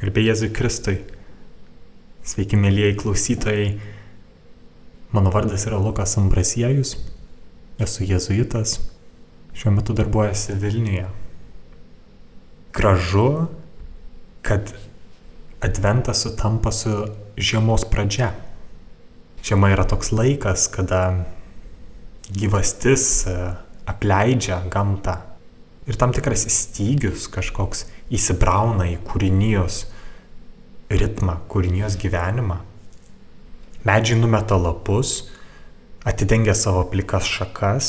Garbė Jėzui Kristui. Sveiki, mėlyjei klausytojai. Mano vardas yra Lukas Ambrasiejus. Esu jėzuitas. Šiuo metu darbuojasi Vilniuje. Gražu, kad adventas sutampa su žiemos pradžia. Žiema yra toks laikas, kada gyvastis e, apleidžia gamtą. Ir tam tikras stygius kažkoks įsibrauna į kūrinijos ritmą, kūrinijos gyvenimą. Medžiai numeta lapus, atidengia savo plikas šakas,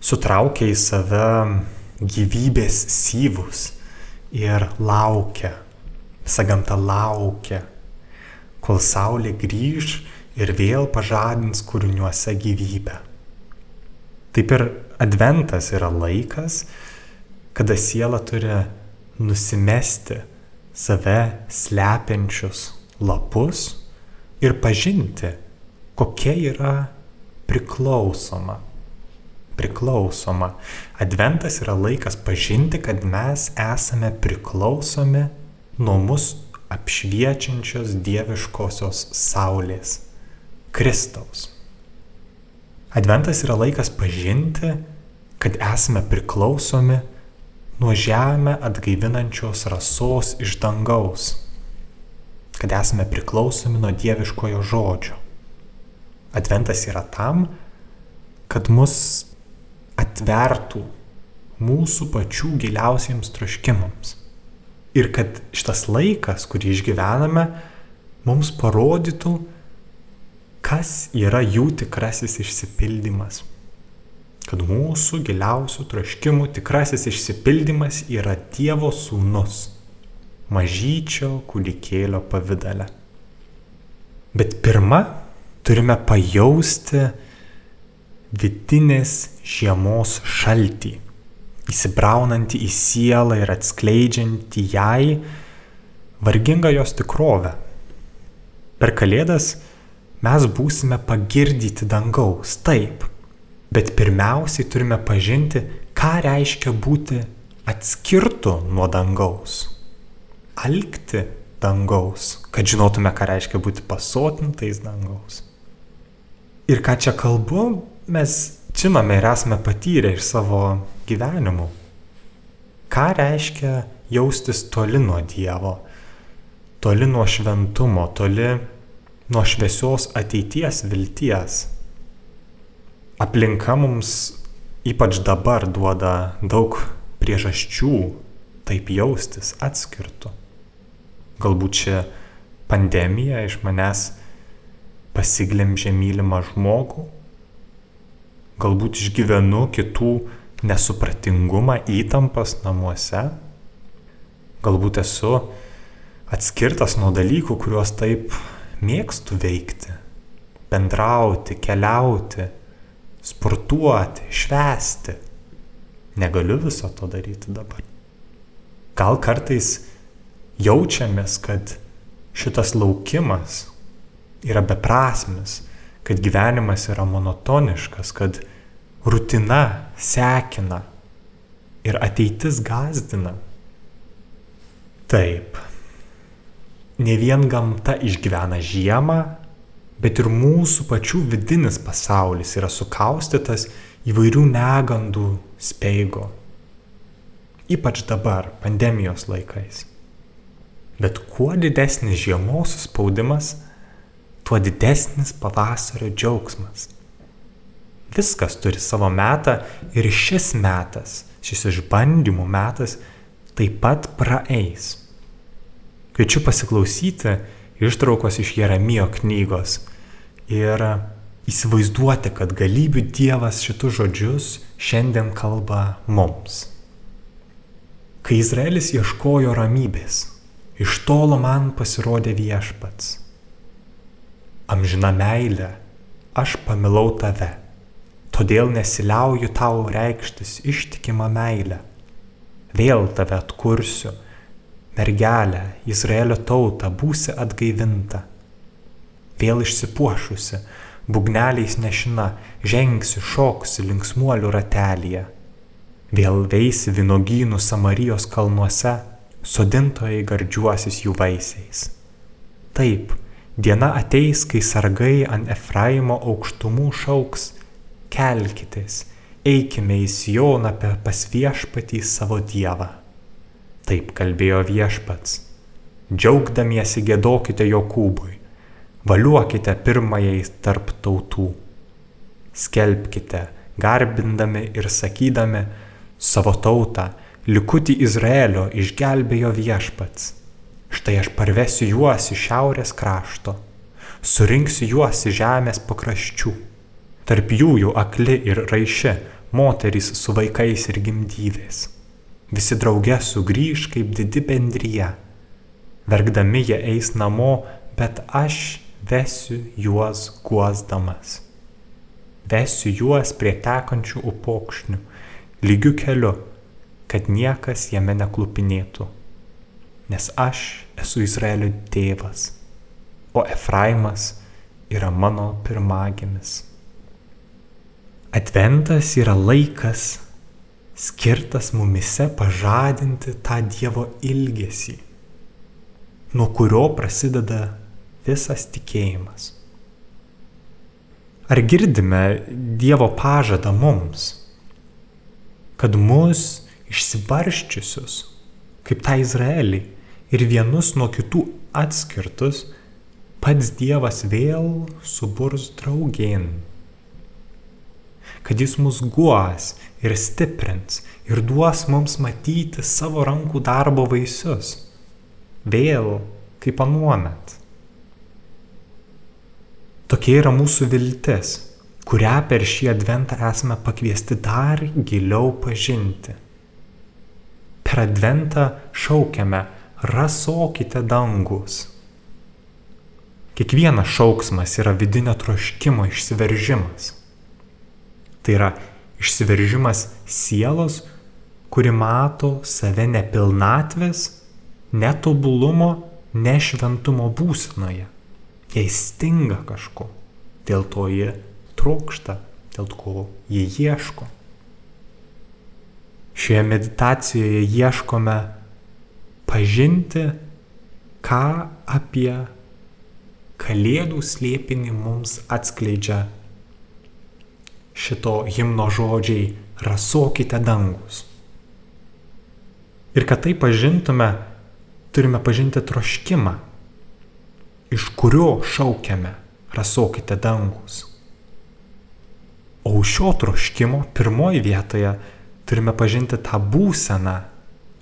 sutraukia į save gyvybės syvus ir laukia, visa gamta laukia, kol saulė grįž ir vėl pažadins kūriniuose gyvybę. Taip ir adventas yra laikas, kada siela turi nusimesti save slepiančius lapus ir pažinti, kokia yra priklausoma. Priklausoma. Adventas yra laikas pažinti, kad mes esame priklausomi nuo mus apšviečiančios dieviškosios saulės - Kristaus. Adventas yra laikas pažinti, kad esame priklausomi nuo žemę atgaivinančios rasos iš dangaus, kad esame priklausomi nuo dieviškojo žodžio. Adventas yra tam, kad mus atvertų mūsų pačių giliausiems troškimams. Ir kad šitas laikas, kurį išgyvename, mums parodytų, kas yra jų tikrasis išsipildymas kad mūsų giliausių troškimų tikrasis išsipildymas yra Dievo sūnus, mažyčio kūdikėlio pavydale. Bet pirmą turime pajausti vidinės žiemos šaltį, įsibraunantį į sielą ir atskleidžiantį jai vargingą jos tikrovę. Per kalėdas mes būsime pagirdyti dangaus, taip, Bet pirmiausiai turime pažinti, ką reiškia būti atskirtu nuo dangaus. Alkti dangaus, kad žinotume, ką reiškia būti pasotintais dangaus. Ir ką čia kalbu, mes žinome ir esame patyrę iš savo gyvenimų. Ką reiškia jaustis toli nuo Dievo, toli nuo šventumo, toli nuo šviesios ateities vilties aplinka mums ypač dabar duoda daug priežasčių taip jaustis atskirtų. Galbūt čia pandemija iš manęs pasiglemžė mylimą žmogų, galbūt išgyvenu kitų nesupratingumą, įtampas namuose, galbūt esu atskirtas nuo dalykų, kuriuos taip mėgstu veikti, bendrauti, keliauti, sportuoti, švęsti. Negaliu viso to daryti dabar. Gal kartais jaučiamės, kad šitas laukimas yra beprasmis, kad gyvenimas yra monotoniškas, kad rutina sekina ir ateitis gazdina. Taip. Ne vien gamta išgyvena žiemą, bet ir mūsų pačių vidinis pasaulis yra sukaustytas įvairių negandų speigo. Ypač dabar, pandemijos laikais. Bet kuo didesnis žiemos spaudimas, tuo didesnis pavasario džiaugsmas. Viskas turi savo metą ir šis metas, šis išbandymų metas taip pat praeis. Kviečiu pasiklausyti ištraukos iš Jeremijo knygos ir įsivaizduoti, kad galybių Dievas šitus žodžius šiandien kalba mums. Kai Izraelis ieškojo ramybės, iš tolo man pasirodė viešpats. Amžina meilė, aš pamilau tave, todėl nesiliauju tau reikštis ištikimą meilę. Vėl tave atkursiu mergelę, Izraelio tautą, būsi atgaivinta. Vėl išsipuošusi, bugneliais nešina, žengsi, šoksi linksmuolių ratelėje. Vėl veisi vinogynų Samarijos kalnuose, sodintojai gardžiuosis jų vaisiais. Taip, diena ateis, kai sargai ant Efraimo aukštumų šauks, kelkitės, eikime į Sioną pas viešpatį savo Dievą. Taip kalbėjo viešpats. Džiaugdamiesi gėdokite Jokūbui, valiuokite pirmajai tarp tautų. Skelbkite, garbindami ir sakydami savo tautą, likutį Izraelio išgelbėjo viešpats. Štai aš parvesiu juos iš šiaurės krašto, surinksiu juos iš žemės pakraščių. Tarp jų jų akli ir raiši, moterys su vaikais ir gimdyvės. Visi drauge sugrįž kaip didi bendryje. Verkdami jie eis namo, bet aš vesiu juos guosdamas vesiu juos prie tekančių upokšnių, lygių keliu, kad niekas jame neklupinėtų. Nes aš esu Izraelio tėvas, o Efraimas yra mano pirmagimis. Adventas yra laikas skirtas mumise pažadinti tą Dievo ilgesį, nuo kurio prasideda visas tikėjimas. Ar girdime Dievo pažadą mums, kad mus išsibarščiusius, kaip tą Izraelį, ir vienus nuo kitų atskirtus, pats Dievas vėl suburs draugien. Kad jis mus guos ir stiprins ir duos mums matyti savo rankų darbo vaisius. Vėl kaip anuomet. Tokia yra mūsų viltis, kurią per šį adventą esame pakviesti dar giliau pažinti. Per adventą šaukiame, rasokite dangus. Kiekvienas šauksmas yra vidinio troškimo išsiveržimas. Tai yra išsiveržimas sielos, kuri mato save nepilnatvės, netobulumo, nešventumo būsenoje jai stinga kažko, dėl to jie trokšta, dėl ko jie ieško. Šioje meditacijoje ieškome pažinti, ką apie Kalėdų slėpinį mums atskleidžia šito himno žodžiai rasokite dangus. Ir kad tai pažintume, turime pažinti troškimą iš kurio šaukiame, rasokite dangus. O už šio troškimo pirmoji vietoje turime pažinti tą būseną,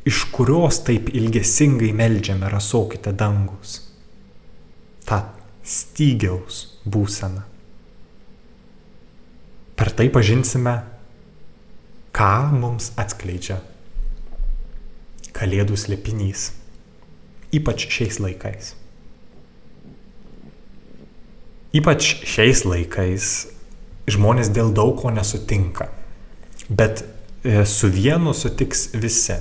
iš kurios taip ilgesingai melžiame, rasokite dangus. Ta stygiaus būseną. Per tai pažinsime, ką mums atskleidžia Kalėdų slėpinys, ypač šiais laikais. Ypač šiais laikais žmonės dėl daug ko nesutinka. Bet e, su vienu sutiks visi.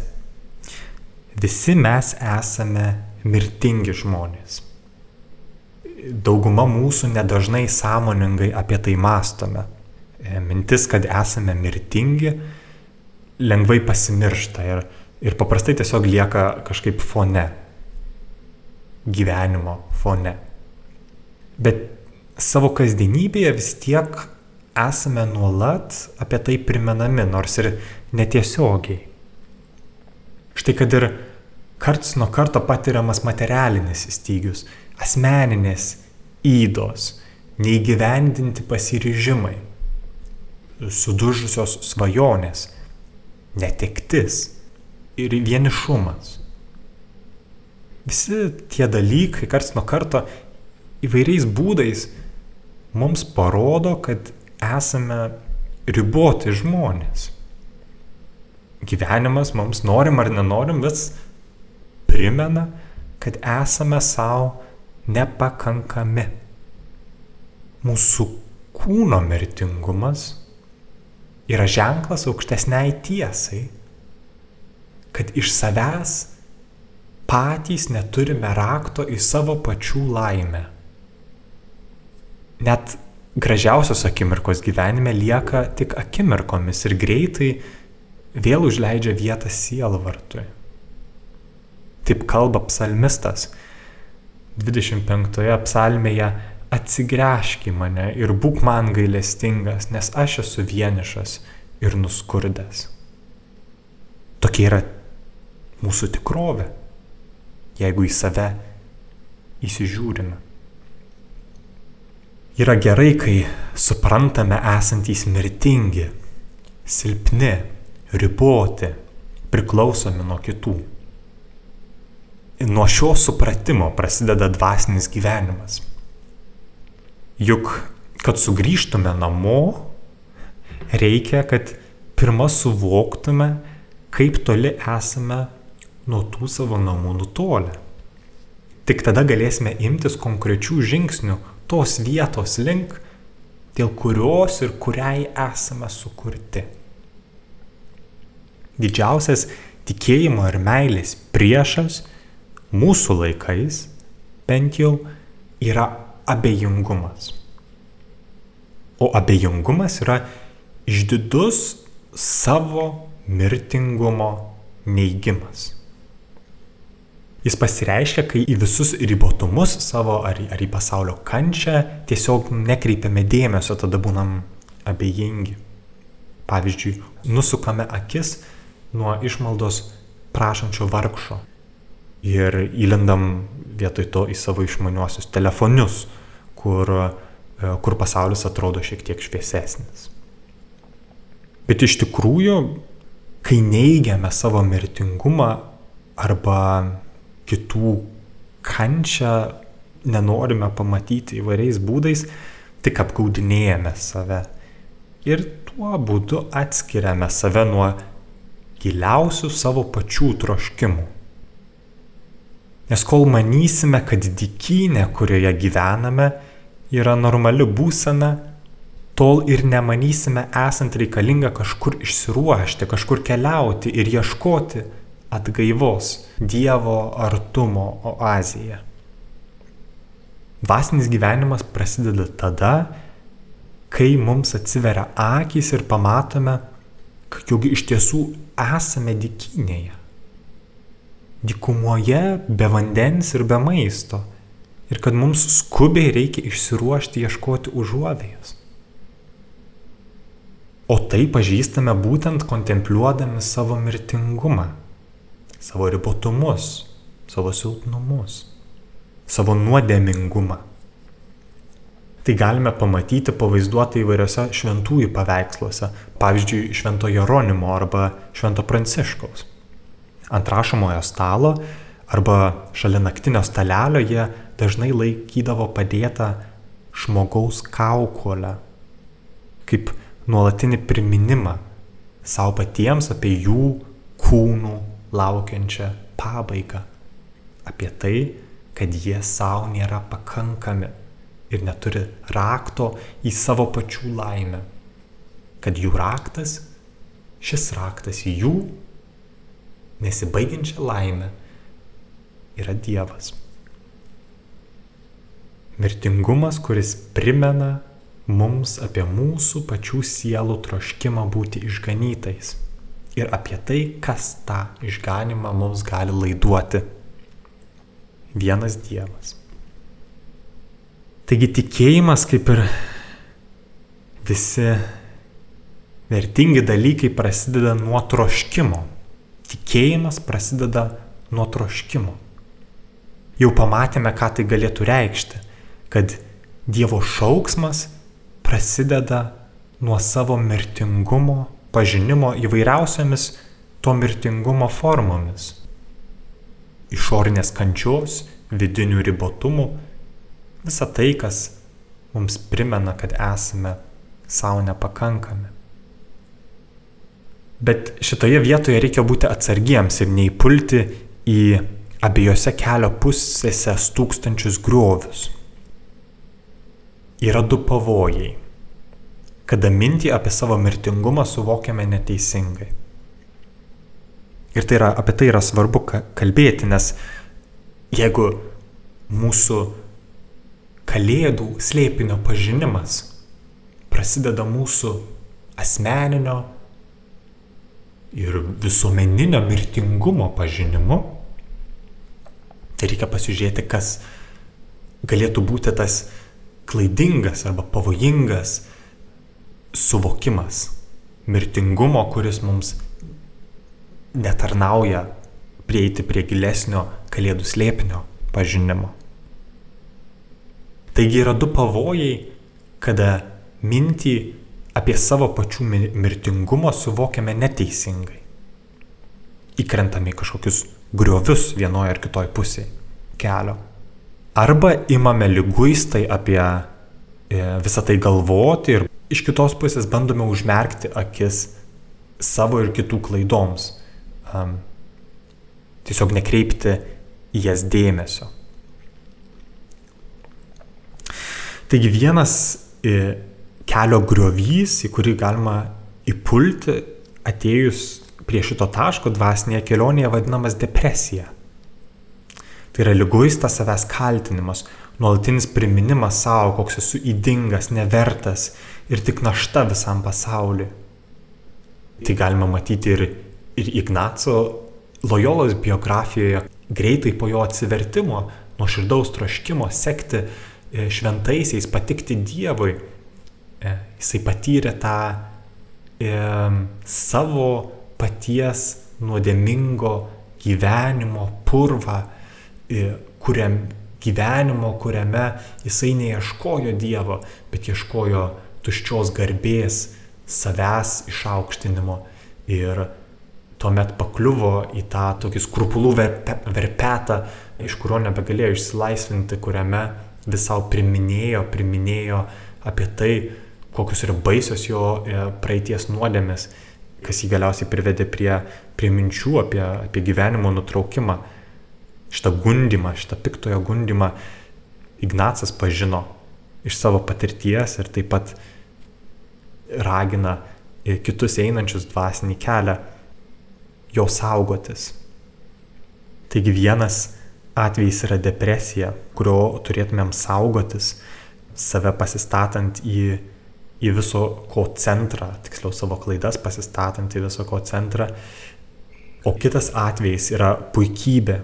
Visi mes esame mirtingi žmonės. Dauguma mūsų nedažnai sąmoningai apie tai mastome. E, mintis, kad esame mirtingi, lengvai pasimiršta ir, ir paprastai tiesiog lieka kažkaip fone. Gyvenimo fone. Bet savo kasdienybėje vis tiek esame nuolat apie tai primenami, nors ir netiesiogiai. Štai kad ir karts nuo karto patiriamas materialinis stygius, asmeninės įdos, neįgyvendinti pasiryžimai, sudužusios svajonės, netektis ir vienišumas. Visi tie dalykai karts nuo karto įvairiais būdais mums parodo, kad esame riboti žmonės. Gyvenimas mums norim ar nenorim vis primena, kad esame savo nepakankami. Mūsų kūno mirtingumas yra ženklas aukštesniai tiesai, kad iš savęs patys neturime rakto į savo pačių laimę net gražiausios akimirkos gyvenime lieka tik akimirkomis ir greitai vėl užleidžia vietą sielvartui. kaip kalba psalmistas. 25 psalmėje atsigręžk į mane ir būk man gailestingas, nes aš esu vienišas ir nuskurdęs. Tokia yra mūsų tikrovė, jeigu į save įsižiūrime. Yra gerai, kai suprantame esantys mirtingi, silpni, riboti, priklausomi nuo kitų. Nuo šio supratimo prasideda dvasinis gyvenimas. Juk, kad sugrįžtume namo, reikia, kad pirmą suvoktume, kaip toli esame nuo tų savo namų nutolę. Tik tada galėsime imtis konkrečių žingsnių tos vietos link, dėl kurios ir kuriai esame sukurti. Didžiausias tikėjimo ir meilės priešas mūsų laikais bent jau yra abejingumas. O abejingumas yra išdidus savo mirtingumo neigimas. Jis pasireiškia, kai į visus ribotumus savo ar, ar į pasaulio kančią tiesiog nekreipiame dėmesio, tada būnam abejingi. Pavyzdžiui, nusukame akis nuo išmaldos prašančio vargšo ir įlendam vietoj to į savo išmaniuosius telefonius, kur, e, kur pasaulis atrodo šiek tiek šviesesnis. Bet iš tikrųjų, kai neigiame savo mirtingumą arba kitų kančią nenorime pamatyti įvairiais būdais, tik apgaudinėjame save. Ir tuo būdu atskiriame save nuo giliausių savo pačių troškimų. Nes kol manysime, kad dikynė, kurioje gyvename, yra normali būsena, tol ir nemanysime esant reikalinga kažkur išsiruošti, kažkur keliauti ir ieškoti atgaivos, Dievo artumo oazėje. Dvasinis gyvenimas prasideda tada, kai mums atsiveria akis ir pamatome, jog iš tiesų esame dikinėje. Dikumoje be vandens ir be maisto. Ir kad mums skubiai reikia išsiruošti ieškoti užuovėjos. O tai pažįstame būtent kontempliuodami savo mirtingumą savo ribotumus, savo silpnumus, savo nuodėmingumą. Tai galime pamatyti pavaizduotą įvairiose šventųjų paveiksluose, pavyzdžiui, Švento Jeronimo arba Švento Pranciškaus. Ant rašomojo stalo arba šalia naktinio stalelio jie dažnai laikydavo padėtą žmogaus kaukolę, kaip nuolatinį priminimą savo patiems apie jų kūnų laukiančią pabaigą. Apie tai, kad jie savo nėra pakankami ir neturi rakto į savo pačių laimę. Kad jų raktas, šis raktas į jų nesibaigiančią laimę yra Dievas. Mirtingumas, kuris primena mums apie mūsų pačių sielų troškimą būti išganytais ir apie tai, kas tą išganimą mums gali laiduoti. Vienas Dievas. Taigi tikėjimas kaip ir visi vertingi dalykai prasideda nuo troškimo. Tikėjimas prasideda nuo troškimo. Jau pamatėme, ką tai galėtų reikšti, kad Dievo šauksmas prasideda nuo savo mirtingumo pažinimo įvairiausiamis to mirtingumo formomis. Išorinės kančios, vidinių ribotumų, visa tai, kas mums primena, kad esame savo nepakankami. Bet šitoje vietoje reikia būti atsargiems ir neįpulti į abiejose kelio pusėse stūkstančius griovius. Yra du pavojai kada mintį apie savo mirtingumą suvokiame neteisingai. Ir tai yra, apie tai yra svarbu kalbėti, nes jeigu mūsų kalėdų slėpinio pažinimas prasideda mūsų asmeninio ir visuomeninio mirtingumo pažinimu, reikia pasižiūrėti, kas galėtų būti tas klaidingas arba pavojingas suvokimas mirtingumo, kuris mums netarnauja prieiti prie gilesnio kalėdų slėpinio pažinimo. Taigi yra du pavojai, kada mintį apie savo pačių mirtingumą suvokiame neteisingai. Įkrentame į kažkokius griovius vienoje ar kitoje pusėje kelio. Arba imame lyguistai apie e, visą tai galvoti ir iš kitos pusės bandome užmerkti akis savo ir kitų klaidoms. Um, tiesiog nekreipti į jas dėmesio. Taigi vienas e, kelio griovys, į kurį galima įpulti atėjus prie šito taško dvasinėje kelionėje vadinamas depresija. Tai yra lyguistas savęs kaltinimas, nuolatinis priminimas savo, koks esu įdingas, nevertas ir tik našta visam pasauliu. Tai galima matyti ir, ir Ignaco Lojolos biografijoje, greitai po jo atsivertimo, nuo širdaus troškimo sekti e, šventaisiais, patikti Dievui, e, jisai patyrė tą e, savo paties nuodėmingo gyvenimo purvą, e, kuriam, gyvenimo, kuriame jisai neieškojo Dievo, bet ieškojo tuščios garbės, savęs išaukštinimo ir tuomet pakliuvo į tą tokį skrupulų verpetą, iš kurio nebegalėjo išsilaisvinti, kuriame vis savo priminėjo, priminėjo apie tai, kokius yra baisios jo e, praeities nuodėmės, kas jį galiausiai privedė prie, prie minčių apie, apie gyvenimo nutraukimą. Šitą gundimą, šitą piktojo gundimą Ignacas pažino iš savo patirties ir taip pat ragina kitus einančius dvasinį kelią jo saugotis. Taigi vienas atvejis yra depresija, kurio turėtumėm saugotis, save pasistatant į, į viso ko centrą, tiksliau savo klaidas pasistatant į viso ko centrą. O kitas atvejis yra puikybė,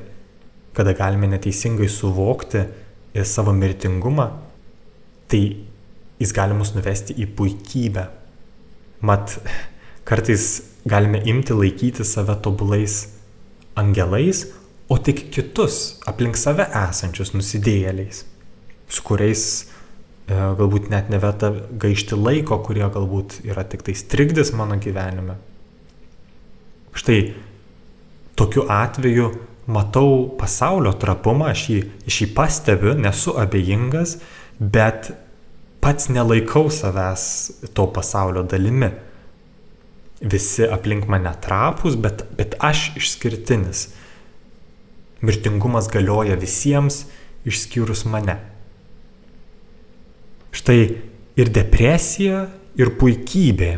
kada galime neteisingai suvokti savo mirtingumą, tai jis gali mus nuvesti į puikybę. Mat, kartais galime imti laikyti save tobulais angelais, o tik kitus aplink save esančius nusidėjėliais, su kuriais e, galbūt net neverta gaišti laiko, kurie galbūt yra tik tai strigdis mano gyvenime. Štai tokiu atveju matau pasaulio trapumą, aš jį, aš jį pastebiu, nesu abejingas, bet pats nelaikau savęs to pasaulio dalimi visi aplink mane trapus, bet, bet aš išskirtinis. Mirtingumas galioja visiems, išskyrus mane. Štai ir depresija, ir puikybė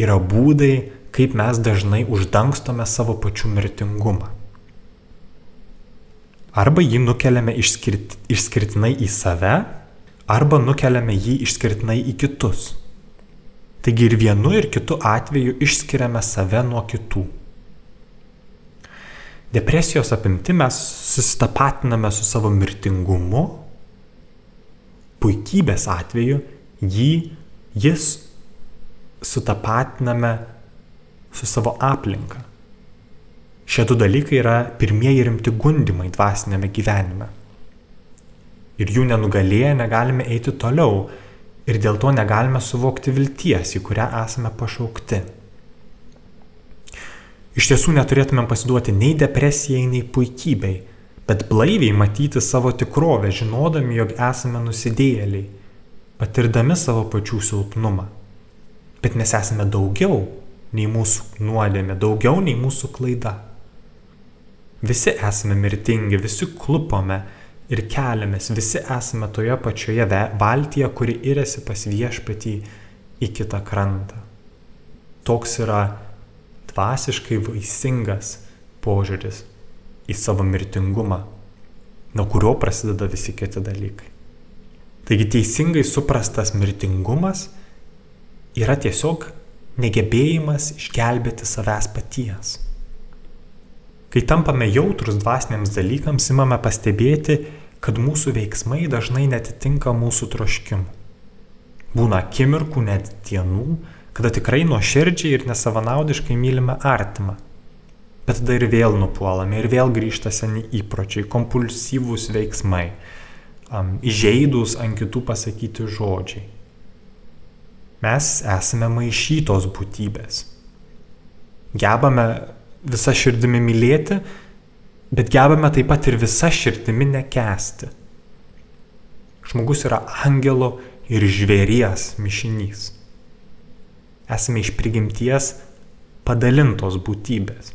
yra būdai, kaip mes dažnai uždangstome savo pačių mirtingumą. Arba jį nukeliame išskirt, išskirtinai į save, arba nukeliame jį išskirtinai į kitus. Taigi ir vienu ir kitu atveju išskiriame save nuo kitų. Depresijos apimti mes susitapatiname su savo mirtingumu, puikybės atveju jį, jis sutapatiname su savo aplinka. Šie du dalykai yra pirmieji rimti gundimai dvasinėme gyvenime. Ir jų nenugalėję negalime eiti toliau, ir dėl to negalime suvokti vilties, į kurią esame pašaukti. Iš tiesų neturėtumėm pasiduoti nei depresijai, nei puikybei, bet blaiviai matyti savo tikrovę, žinodami, jog esame nusidėjėliai, patirdami savo pačių silpnumą. Bet mes esame daugiau nei mūsų nuodėmė, daugiau nei mūsų klaida. Visi esame mirtingi, visi klupome, ir keliamės, visi esame toje pačioje valtyje, kuri iriasi pas viešpatį į kitą krantą. Toks yra dvasiškai vaisingas požiūris į savo mirtingumą, nuo kurio prasideda visi kiti dalykai. Taigi teisingai suprastas mirtingumas yra tiesiog negebėjimas išgelbėti savęs paties. Kai tampame jautrus dvasiniams dalykams, imame pastebėti, kad mūsų veiksmai dažnai netitinka mūsų troškimų. Būna akimirkų, net dienų, kada tikrai nuoširdžiai ir nesavanaudiškai mylime artimą. Bet tada ir vėl nupuolame, ir vėl grįžta seni įpročiai, kompulsyvūs veiksmai, um, įžeidus ant kitų pasakyti žodžiai. Mes esame maišytos būtybės. Gebame visą širdimi mylėti, bet gebame taip pat ir visą širdimi nekesti. Žmogus yra angelo ir žvėries mišinys. Esame iš prigimties padalintos būtybės.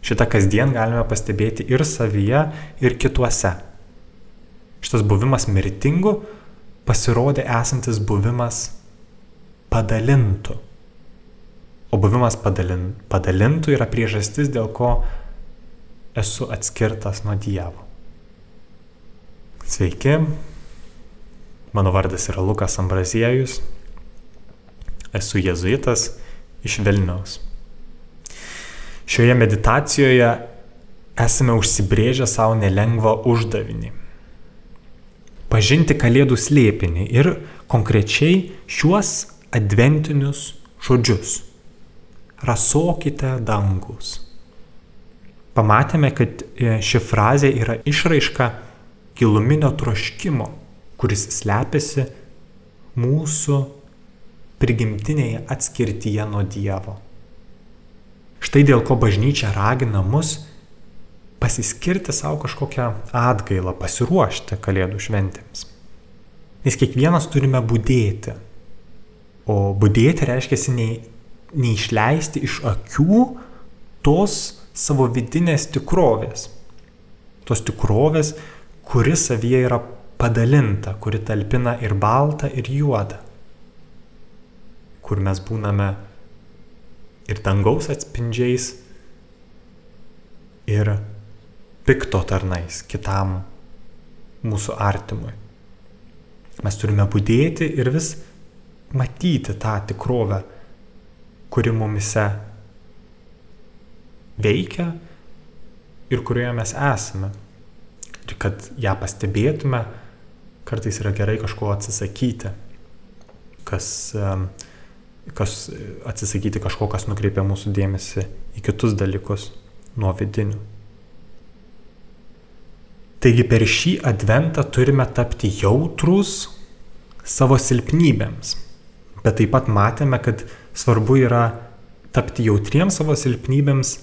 Šitą kasdien galime pastebėti ir savyje, ir kituose. Šitas buvimas mirtingu pasirodė esantis buvimas padalintų. O buvimas padalin, padalintų yra priežastis, dėl ko esu atskirtas nuo Dievo. Sveiki, mano vardas yra Lukas Ambraziejus, esu jezuitas iš Vilniaus. Šioje meditacijoje esame užsibrėžę savo nelengvą uždavinį - pažinti Kalėdų slėpinį ir konkrečiai šiuos adventinius žodžius rasokite dangus. Pamatėme, kad e, ši frazė yra išraiška giluminio troškimo, kuris slepiasi mūsų prigimtinėje atskirtyje nuo Dievo. Štai dėl ko bažnyčia ragina mus pasiskirti savo kažkokią atgailą, pasiruošti Kalėdų šventėms. Nes kiekvienas turime būdėti. O būdėti reiškia nei neišleisti iš akių tos savo vidinės tikrovės. Tos tikrovės, kuri savyje yra padalinta, kuri talpina ir baltą, ir juodą. Kur mes būname ir dangaus atspindžiais, ir pikto tarnais kitam mūsų artimui. Mes turime būdėti ir vis matyti tą tikrovę kuri mumise veikia ir kurioje mes esame. Ir kad ją pastebėtume, kartais yra gerai kažko atsisakyti, kas, kas atsisakyti kažko, kas nukreipia mūsų dėmesį į kitus dalykus nuo vidinių. Taigi per šį adventą turime tapti jautrus savo silpnybėms, bet taip pat matėme, kad svarbu yra tapti jautriems savo silpnybėms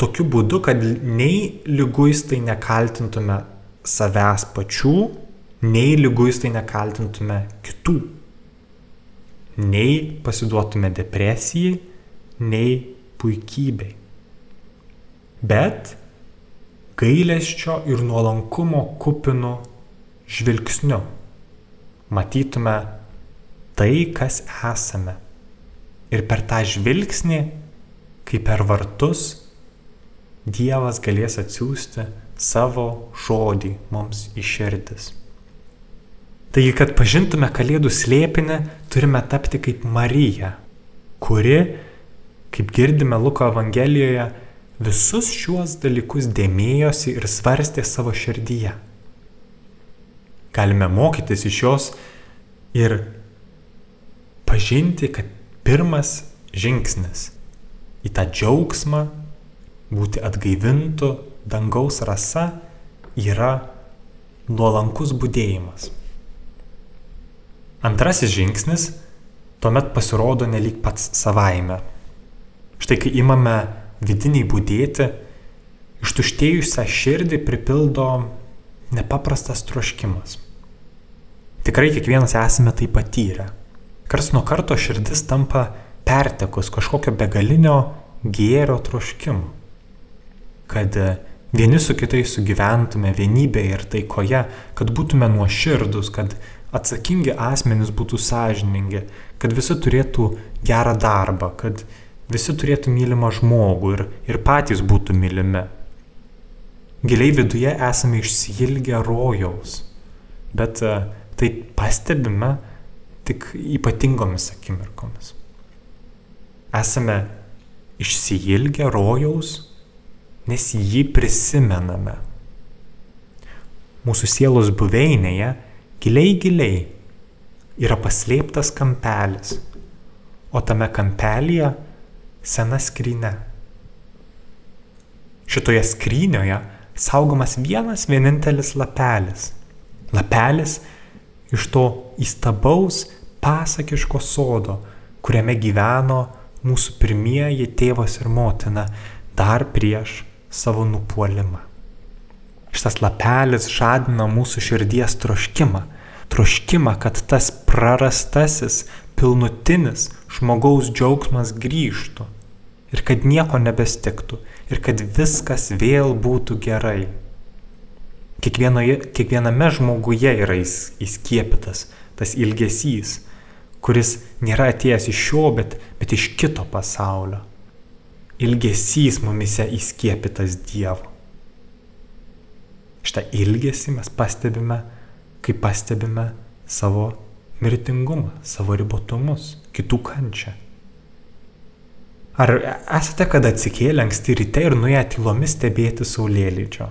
tokiu būdu, kad nei lyguistai nekaltintume savęs pačių, nei lyguistai nekaltintume kitų, nei pasiduotume depresijai, nei puikybei. Bet gailesčio ir nuolankumo kupinu žvilgsniu matytume tai, kas esame Ir per tą žvilgsnį, kaip per vartus, Dievas galės atsiųsti savo žodį mums į širdis. Taigi, kad pažintume Kalėdų slėpinį, turime tapti kaip Marija, kuri, kaip girdime Luko Evangelijoje, visus šiuos dalykus dėmėjosi ir svarstė savo širdyje. Galime mokytis iš jos ir pažinti, kad pirmas žingsnis į tą džiaugsmą, būti atgaivintų dangaus rasa yra nuolankus būdėjimas. Antrasis žingsnis tuomet pasirodo nelik pats savaime. Štai kai imame vidiniai būdėti, ištuštėjusią širdį pripildo nepaprastas troškimas. Tikrai kiekvienas esame tai patyrę. Kars nuo karto širdis tampa pertekus kažkokio begalinio gėrio troškimo. Kad e, vieni su kitais sugyventume vienybėje ir taikoje, kad būtume nuoširdus, kad atsakingi asmenys būtų sąžiningi, kad visi turėtų gerą darbą, kad visi turėtų mylimą žmogų ir, ir patys būtų mylimi. Giliai viduje esame išsilgę rojaus, bet e, tai pastebime tik ypatingomis akimirkomis. Esame išsiilgę rojaus, nes jį prisimename. Mūsų sielos buveinėje giliai giliai yra paslėptas kampelis, o tame kampelyje sena skryne. Šitoje skrynioje saugomas vienas vienintelis lapelis. Lapelis iš to įstabaus pasakiško sodo, kuriame gyveno mūsų pirmieji tėvas ir motina dar prieš savo nupuolimą. Šitas lapelis žadina mūsų širdies troškimą. Troškimą, kad tas prarastasis, pilnutinis žmogaus džiaugsmas grįžtų. Ir kad nieko nebestiktų. Ir kad viskas vėl būtų gerai. Kiekvienoje, kiekviename žmoguje yra įskiepytas tas ilgesys, kuris nėra atėjęs iš šio, bet, bet iš kito pasaulio. Ilgesys mumise įskiepytas Dievo. Šitą ilgesį mes pastebime, kai pastebime savo mirtingumą, savo ribotumus, kitų kančią. Ar esate kada atsikėlę anksti ryte ir nuėję tylomis stebėti saulėlydžio?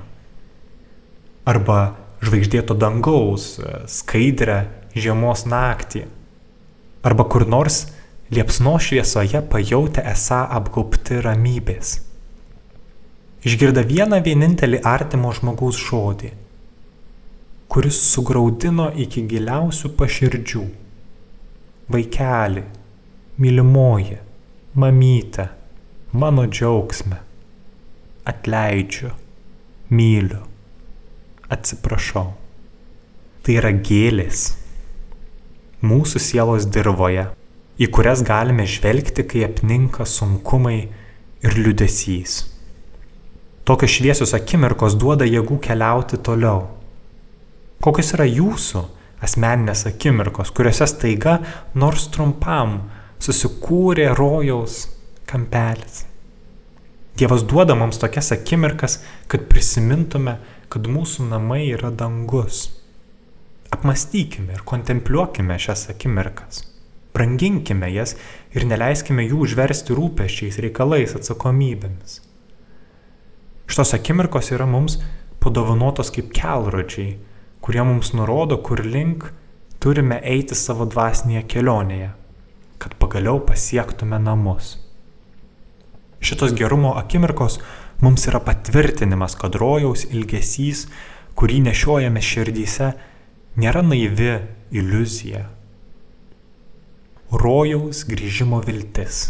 Arba žvaigždėto dangaus, skaidrę žiemos naktį? Arba kur nors liepsno šviesoje pajutę esą apgaupti ramybės? išgirda vieną vienintelį artimo žmogaus žodį, kuris sugraudino iki giliausių paširdžių. Vaikeli, mylimoji, mamyte, mano džiaugsme, atleidžiu, myliu, atsiprašau. Tai yra gėlės mūsų sielos dirboje, į kurias galime žvelgti, kai apninka sunkumai ir liudesys. Tokios šviesios akimirkos duoda jėgų keliauti toliau. Kokios yra jūsų asmeninės akimirkos, kuriuose staiga nors trumpam susikūrė rojaus kampelis. Dievas duoda mums tokias akimirkas, kad prisimintume, kad mūsų namai yra dangus. Apmastykime ir kontempliuokime šias akimirkas. Branginkime jas ir neleiskime jų užversti rūpeščiais, reikalais, atsakomybėmis. Šitos akimirkos yra mums padovanotos kaip kelrodžiai, kurie mums nurodo, kur link turime eiti savo dvasinėje kelionėje, kad pagaliau pasiektume namus. Šitos gerumo akimirkos mums yra patvirtinimas, kad rojaus ilgesys, kurį nešiojame širdyse, nėra naivi iliuzija. Rojaus grįžimo viltis,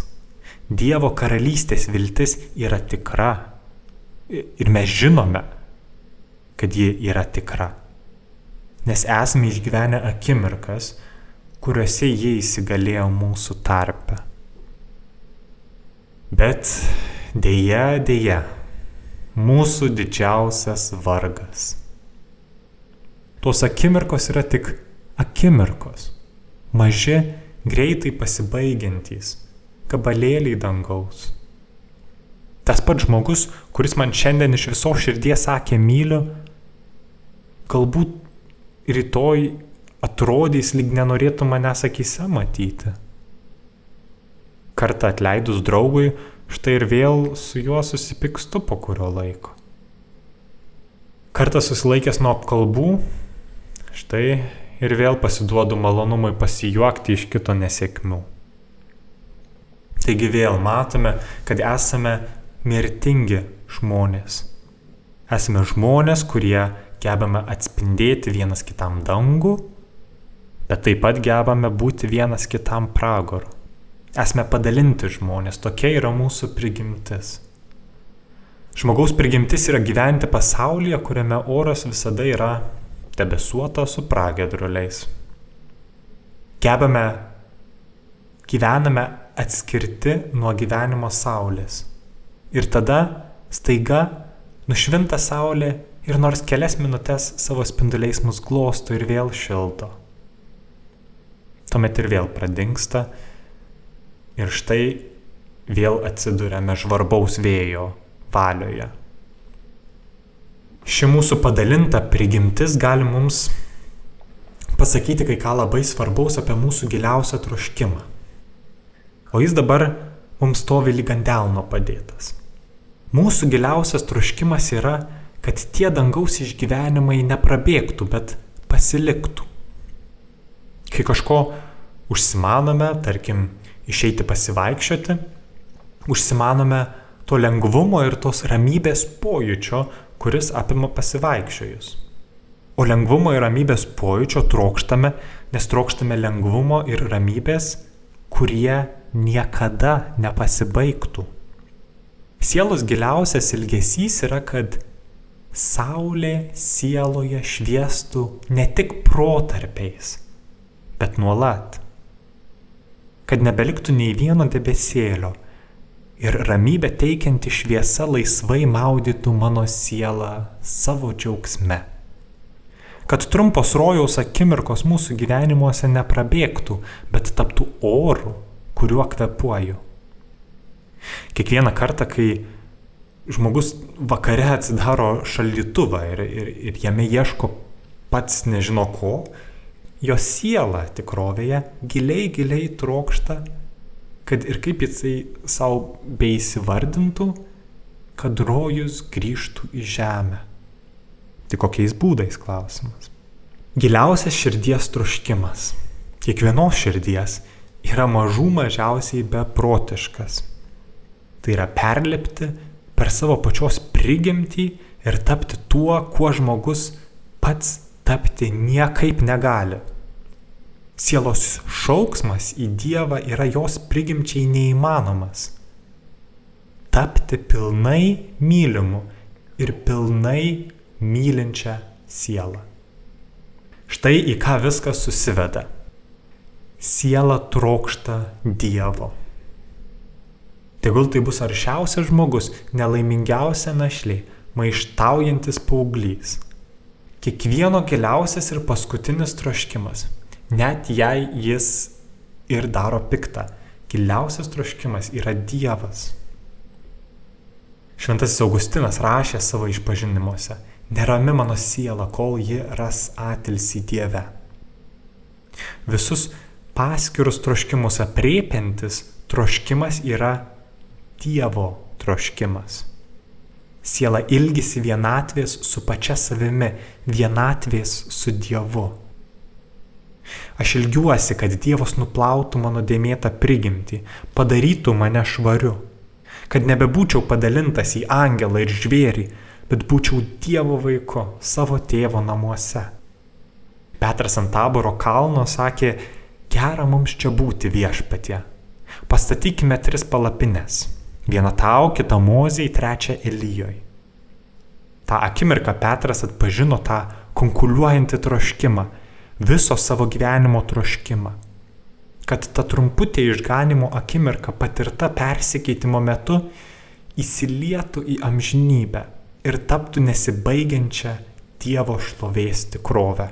Dievo karalystės viltis yra tikra ir mes žinome, kad ji yra tikra. Nes esame išgyvenę akimirkas, kuriuose jie įsigalėjo mūsų tarpe. Bet dėja, dėja, mūsų didžiausias vargas. Tos akimirkos yra tik akimirkos, maži, greitai pasibaigiantys, gabalėliai dangaus tas pats žmogus, kuris man šiandien iš viso širdies sakė myliu, galbūt rytoj atrodys, lyg nenorėtų manęs akise matyti. Kartą atleidus draugui, štai ir vėl su juo susipykstu po kurio laiko. Kartą susilaikęs nuo apkalbų, štai ir vėl pasiduodu malonumui pasijuokti iš kito nesėkmių. Taigi vėl matome, kad esame mirtingi žmonės. Esame žmonės, kurie gebame atspindėti vienas kitam dangų, bet taip pat gebame būti vienas kitam pragaru. Esame padalinti žmonės, tokia yra mūsų prigimtis. Žmogaus prigimtis yra gyventi pasaulyje, kuriame oras visada yra debesuotas su pragedruliais. Gebame, gyvename atskirti nuo gyvenimo saulės. Ir tada staiga nušvinta saulė ir nors kelias minutės savo spinduliais mus glosto ir vėl šildo. Tuomet ir vėl pradingsta ir štai vėl atsidūrėme žvarbaus vėjo valioje. Ši mūsų padalinta prigimtis gali mums pasakyti kai ką labai svarbaus apie mūsų giliausią troškimą. O jis dabar mums stovi lyg ant delno padėtas. Mūsų giliausias troškimas yra, kad tie dangaus išgyvenimai neprabėgtų, bet pasiliktų. Kai kažko užsimanome, tarkim, išeiti pasivaikščioti, užsimanome to lengvumo ir tos ramybės pojūčio, kuris apima pasivaikščiojus. O lengvumo ir ramybės pojūčio trokštame, nes trokštame lengvumo ir ramybės, kurie niekada nepasibaigtų. Sielos giliausias ilgesys yra, kad Saulė sieloje šviestų ne tik protarpiais, bet nuolat. Kad nebeliktų nei vieno debesėlio ir ramybę teikianti šviesa laisvai maudytų mano sielą savo džiaugsme. Kad trumpos rojaus akimirkos mūsų gyvenimuose neprabėgtų, bet taptų oru, kuriuo kvepuoju. Kiekvieną kartą, kai žmogus vakare atsidaro šaldytuvą ir, ir, ir jame ieško pats nežino ko, jo siela tikrovėje giliai, giliai trokšta, kad ir kaip jisai savo beįsivardintų, kad rojus grįžtų į žemę. Tik kokiais būdais klausimas. Giliausias širdies troškimas, kiekvienos širdies, yra mažų mažiausiai beprotiškas. Tai yra perlipti per savo pačios prigimtį ir tapti tuo, kuo žmogus pats tapti niekaip negali. Sielos šauksmas į Dievą yra jos prigimčiai neįmanomas. Tapti pilnai mylimu ir pilnai mylinčią sielą. Štai į ką viskas susiveda. Siela trokšta Dievo. Tegul tai bus aršiausias žmogus, nelaimingiausia našlė, maištaujantis paauglys. Kiekvieno giliausias ir paskutinis troškimas, net jei jis ir daro piktą, giliausias troškimas yra Dievas. Šventasis Augustinas rašė savo išpažinimuose, nerami mano siela, kol ji ras atilsi Dieve. Visus paskirus troškimus apriepiantis troškimas yra Dievo troškimas. Siela ilgisi vienatvės su pačia savimi, vienatvės su Dievu. Aš ilgiuosi, kad Dievas nuplautų mano dėmėtą prigimtį, padarytų mane švariu, kad nebebūčiau padalintas į angelą ir žvėrį, bet būčiau Dievo vaiku savo tėvo namuose. Petras ant taboro kalno sakė, gera mums čia būti viešpatie. Pastatykime tris palapines Viena tau, kita mozijai, trečia Elyjoj. Ta akimirka Petras atpažino tą konkuliuojantį troškimą, viso savo gyvenimo troškimą. Kad ta trumputė išganimo akimirka patirta persikeitimo metu įsilietų į amžinybę ir taptų nesibaigiančią Dievo šlovės tikrovę.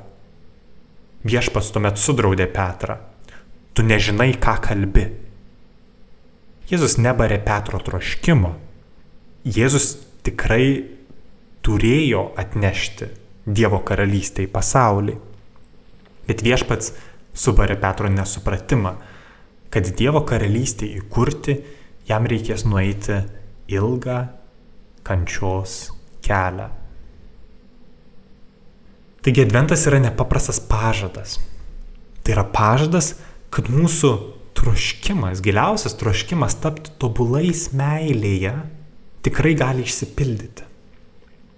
Viešpas tuomet sudraudė Petrą. Tu nežinai, ką kalbi. Jėzus nebarė Petro troškimo. Jėzus tikrai turėjo atnešti Dievo karalystę į pasaulį. Bet viešpats subarė Petro nesupratimą, kad Dievo karalystę įkurti jam reikės nueiti ilgą kančios kelią. Taigi adventas yra nepaprastas pažadas. Tai yra pažadas, kad mūsų troškimas, giliausias troškimas tapti tobulais meilėje tikrai gali išsipildyti.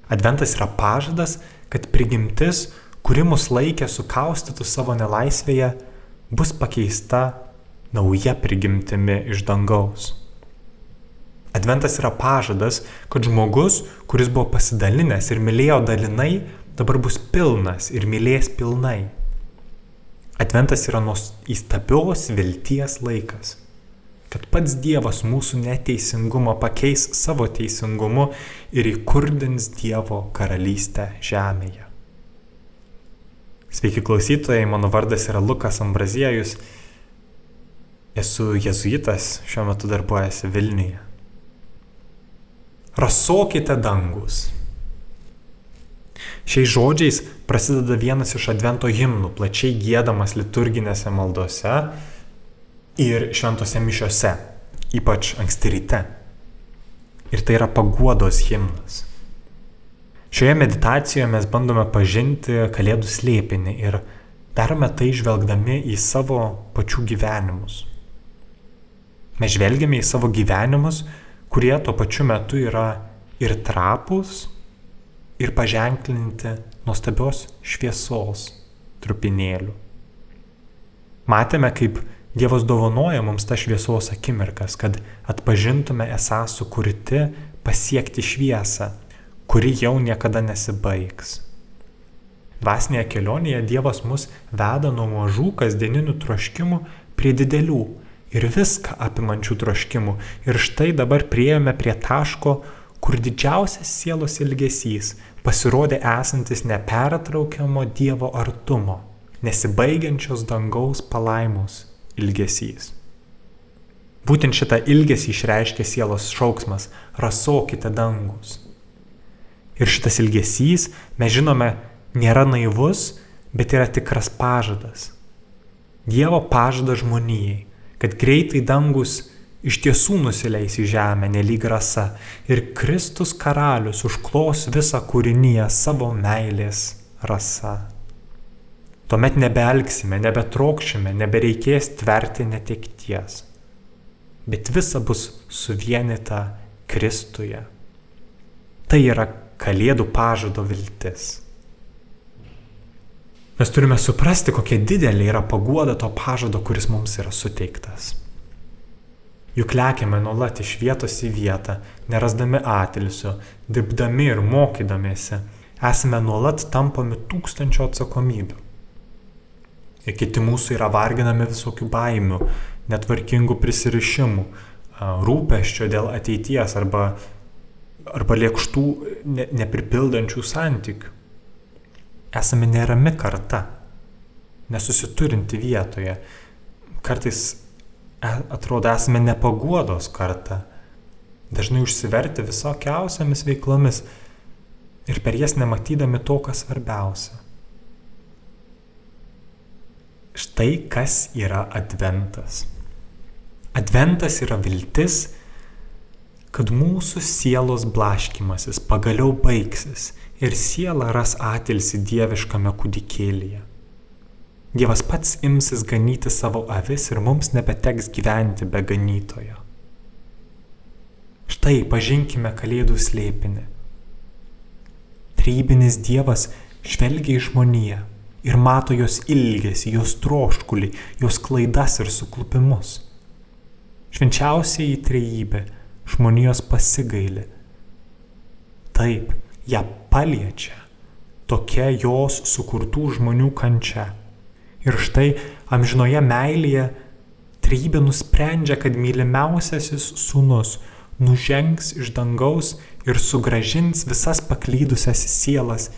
Adventas yra pažadas, kad prigimtis, kuri mus laikė sukaustytų savo nelaisvėje, bus pakeista nauja prigimtimi iš dangaus. Adventas yra pažadas, kad žmogus, kuris buvo pasidalinęs ir mylėjo dalinai, dabar bus pilnas ir mylės pilnai. Adventas yra įstabios vilties laikas, kad pats Dievas mūsų neteisingumą pakeis savo teisingumu ir įkurdins Dievo karalystę žemėje. Sveiki klausytojai, mano vardas yra Lukas Ambraziejus, esu jezuitas, šiuo metu darbuojasi Vilniuje. Rasokite dangus Šiais žodžiais prasideda vienas iš advento himnų, plačiai gėdamas liturginėse maldose ir šventose mišiose, ypač anksti ryte. Ir tai yra paguodos himnas. Šioje meditacijoje mes bandome pažinti Kalėdų slėpinį ir darome tai žvelgdami į savo pačių gyvenimus. Mes žvelgiame į savo gyvenimus, kurie tuo pačiu metu yra ir trapus, ir paženklinti nuostabios šviesos trupinėlių. Matėme, kaip Dievas dovanoja mums tą šviesos akimirkas, kad atpažintume esą sukurti pasiekti šviesą, kuri jau niekada nesibaigs. Dvasinėje kelionėje Dievas mus veda nuo mažų kasdieninių troškimų prie didelių ir viską apimančių troškimų. Ir štai dabar prieėjome prie taško, kur didžiausias sielos ilgesys pasirodė esantis nepertraukiamo Dievo artumo, nesibaigiančios dangaus palaimos ilgesys. Būtent šitą ilgesį išreiškia sielos šauksmas - rasokite dangus. Ir šitas ilgesys, mes žinome, nėra naivus, bet yra tikras pažadas. Dievo pažadas žmonijai, kad greitai dangus iš tiesų nusileis į žemę nelyg rasa ir Kristus karalius užklos visą kūrinyje savo meilės rasa. Tuomet nebeelgsime, nebetrokšime, nebereikės tverti netekties, bet visa bus suvienita Kristuje. Tai yra Kalėdų pažado viltis. Mes turime suprasti, kokia didelė yra paguoda to pažado, kuris mums yra suteiktas. Juk lekiame nuolat iš vietos į vietą, nerasdami atilsio, dirbdami ir mokydamėsi, esame nuolat tampomi tūkstančio atsakomybių. Ir kiti mūsų yra varginami visokių baimių, netvarkingų prisirišimų, rūpeščio dėl ateities arba, arba lėkštų ne, nepripildančių santykių. Esame nerami karta, nesusiturinti vietoje. Kartais E, atrodo esame nepaguodos karta, dažnai užsiverti visokiausiamis veiklomis ir per jas nematydami to, kas svarbiausia. Štai kas yra adventas. Adventas yra viltis, kad mūsų sielos blaškimasis pagaliau baigsis ir siela ras atilsi dieviškame kūdikėlyje. Dievas pats imsis ganyti savo avis ir mums nebeteks gyventi be ganytojo. Štai pažinkime Kalėdų slėpinį. Trybinis Dievas žvelgia į žmoniją ir mato jos ilgesį, jos troškulį, jos klaidas ir suklupimus. Švenčiausiai į trejybę žmonijos pasigailį. Taip, ją paliečia tokia jos sukurtų žmonių kančia Ir štai amžinoje meilėje trybė nusprendžia, kad mylimiausiasis sūnus nužengs iš dangaus ir sugražins visas paklydusias sielas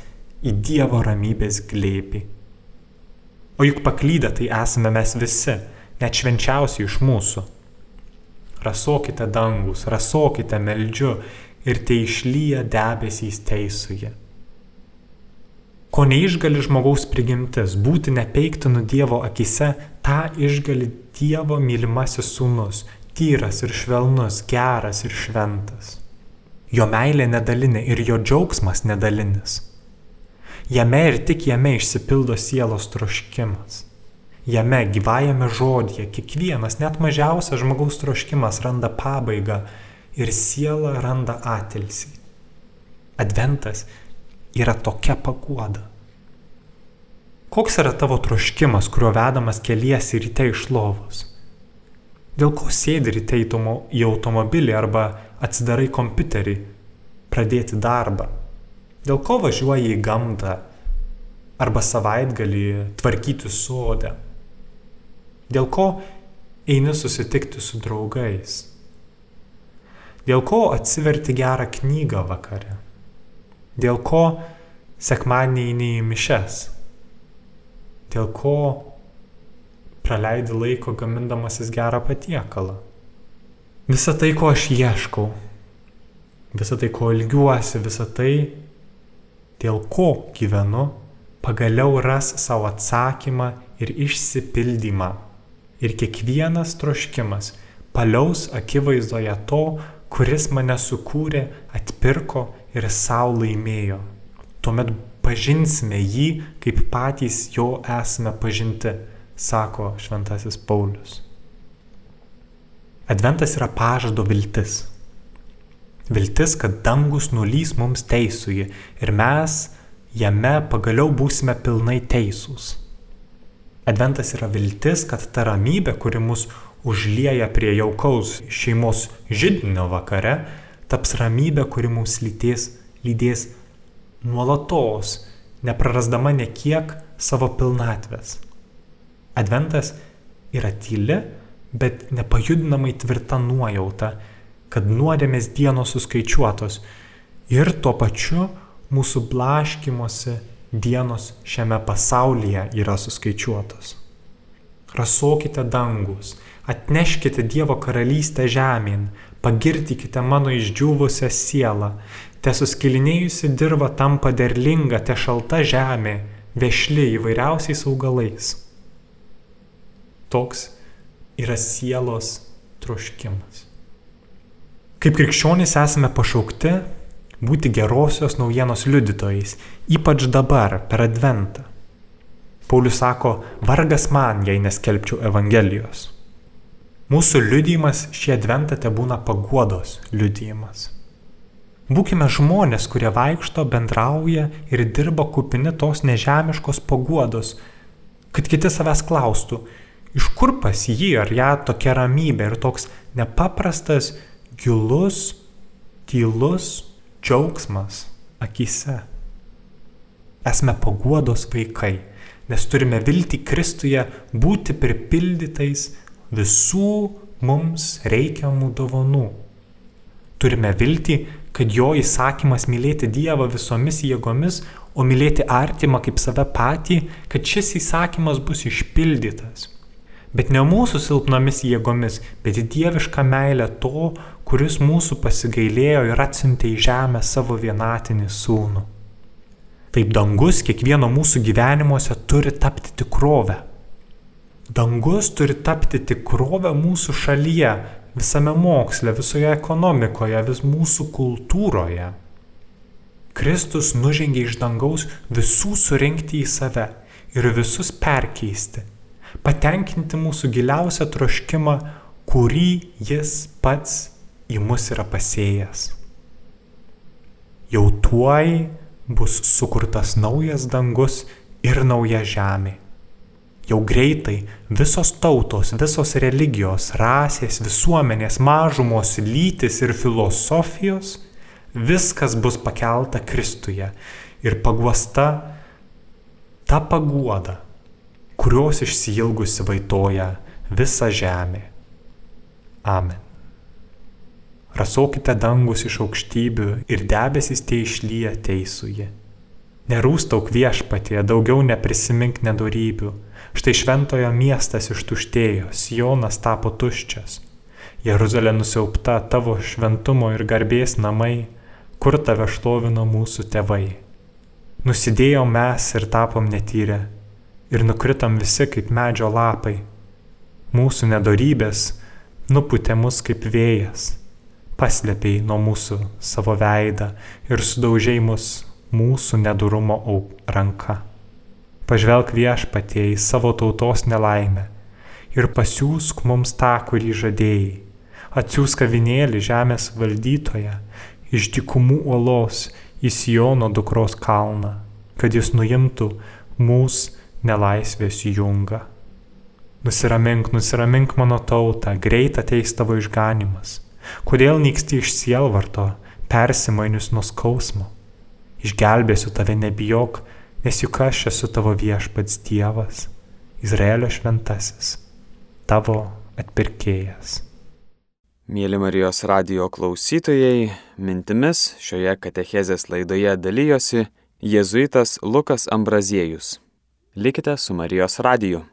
į Dievo ramybės glėpį. O juk paklydę tai esame mes visi, net švenčiausi iš mūsų. Rasokite dangus, rasokite meldžiu ir tai išlyja debesys teisuje. Ko neišgali žmogaus prigimtis - būti nepeiktinu Dievo akise, tą išgali Dievo mylimasis sūnus - tyras ir švelnus, geras ir šventas. Jo meilė nedalinė ir jo džiaugsmas nedalinis. Jame ir tik jame išsipildo sielos troškimas. Jame gyvajame žodėje kiekvienas, net mažiausias žmogaus troškimas randa pabaigą ir siela randa atilsį. Adventas yra tokia paguoda. Koks yra tavo troškimas, kuriuo vedamas keliesi ryte iš lovos? Dėl ko sėdi ryte į automobilį arba atsidarai kompiuterį, pradėti darbą? Dėl ko važiuoji į gamtą arba savaitgalį tvarkyti sodę? Dėl ko eini susitikti su draugais? Dėl ko atsiverti gerą knygą vakare? dėl ko sekmadienį eini į mišes, dėl ko praleidi laiko gamindamasis gerą patiekalą. Visa tai, ko aš ieškau, visa tai, ko ilgiuosi, visa tai, dėl ko gyvenu, pagaliau ras savo atsakymą ir išsipildymą. Ir kiekvienas troškimas paliaus akivaizdoje to, kuris mane sukūrė, atpirko ir savo laimėjo. Tuomet pažinsime jį, kaip patys jo esame pažinti, sako šventasis Paulius. Adventas yra pažado viltis. Viltis, kad dangus nulys mums teisųjį ir mes jame pagaliau būsime pilnai teisūs. Adventas yra viltis, kad ta ramybė, kuri mus užlieja prie jaukaus šeimos žydinio vakare, taps ramybė, kuri mums lydės, lydės nuolatos, neprarasdama nekiek savo pilnatvės. Adventas yra tyli, bet nepajudinamai tvirta nuojauta, kad nuodėmės dienos suskaičiuotos ir tuo pačiu mūsų blaškimosi dienos šiame pasaulyje yra suskaičiuotos. Rasokite dangus, atneškite Dievo karalystę žemėn, pagirtikite mano išdžiūvusią sielą, te suskilinėjusi dirba tampa derlinga, te šalta žemė, vešli įvairiausiais augalais. Toks yra sielos troškimas. Kaip krikščionys esame pašaukti būti gerosios naujienos liudytojais, ypač dabar per Adventą. Paulius sako, vargas man, jei neskelbčiau Evangelijos. Mūsų liudijimas šį Adventą te būna paguodos liudijimas. Būkime žmonės, kurie vaikšto, bendrauja ir dirba kupini tos nežemiškos paguodos, kad kiti savęs klaustų, iš kur pas jį ar ją tokia ramybė ir toks nepaprastas, gilus, tylus džiaugsmas akise. Esame paguodos vaikai, nes turime vilti Kristuje būti pripildytais visų mums reikiamų dovanų. Turime vilti, kad jo įsakymas mylėti Dievą visomis jėgomis, o mylėti artimą kaip save patį, kad šis įsakymas bus išpildytas. Bet ne mūsų silpnomis jėgomis, bet dievišką meilę to, kuris mūsų pasigailėjo ir atsintė į žemę savo vienatinį sūnų. Taip dangus kiekvieno mūsų gyvenimuose turi tapti tikrovę. Dangus turi tapti tikrovę mūsų šalyje, visame moksle, visoje ekonomikoje, vis mūsų kultūroje. Kristus nužengė iš dangaus visų surinkti į save ir visus perkeisti patenkinti mūsų giliausią troškimą, kurį jis pats į mus yra pasėjęs. Jau tuoj bus sukurtas naujas dangus ir nauja žemė. Jau greitai visos tautos, visos religijos, rasės, visuomenės, mažumos, lytis ir filosofijos, viskas bus pakelta Kristuje ir paguosta ta paguoda, kurios išsilgusi vaitoja visa žemė. Amen. Rasokite dangus iš aukštybių ir debesys tie išlyja teisuje. Nerūstauk viešpatie, daugiau neprisimink nedorybių. Štai šventojo miestas ištuštėjo, Sionas tapo tuščias. Jeruzalė nusiaupta tavo šventumo ir garbės namai, kur tave šlovino mūsų tėvai. Nusidėjom mes ir tapom netyrę ir nukritam visi kaip medžio lapai. Mūsų nedorybės nuputė mus kaip vėjas, paslėpiai nuo mūsų savo veidą ir sudaužiai mus mūsų nedurumo ranka. Pažvelk viešpatie į savo tautos nelaimę ir pasiūsk mums tą, kurį žadėjai. Atsiūsk avinėlį žemės valdytoje iš dikumų uolos į Siono dukros kalną, kad jis nuimtų mūsų nelaisvės junga. Nusiramink, nusiramink mano tautą, greit ateis tavo išganimas. Kodėl nyksti iš sielvarto, persimainius nuo skausmo? Išgelbėsiu tave, nebijok, nes juk aš esu tavo viešpats Dievas, Izraelio šventasis, tavo atpirkėjas. Mėly Marijos radio klausytojai, mintimis šioje katechezės laidoje dalyjosi jėzuitas Lukas Ambraziejus. Likite su Marijos radiju.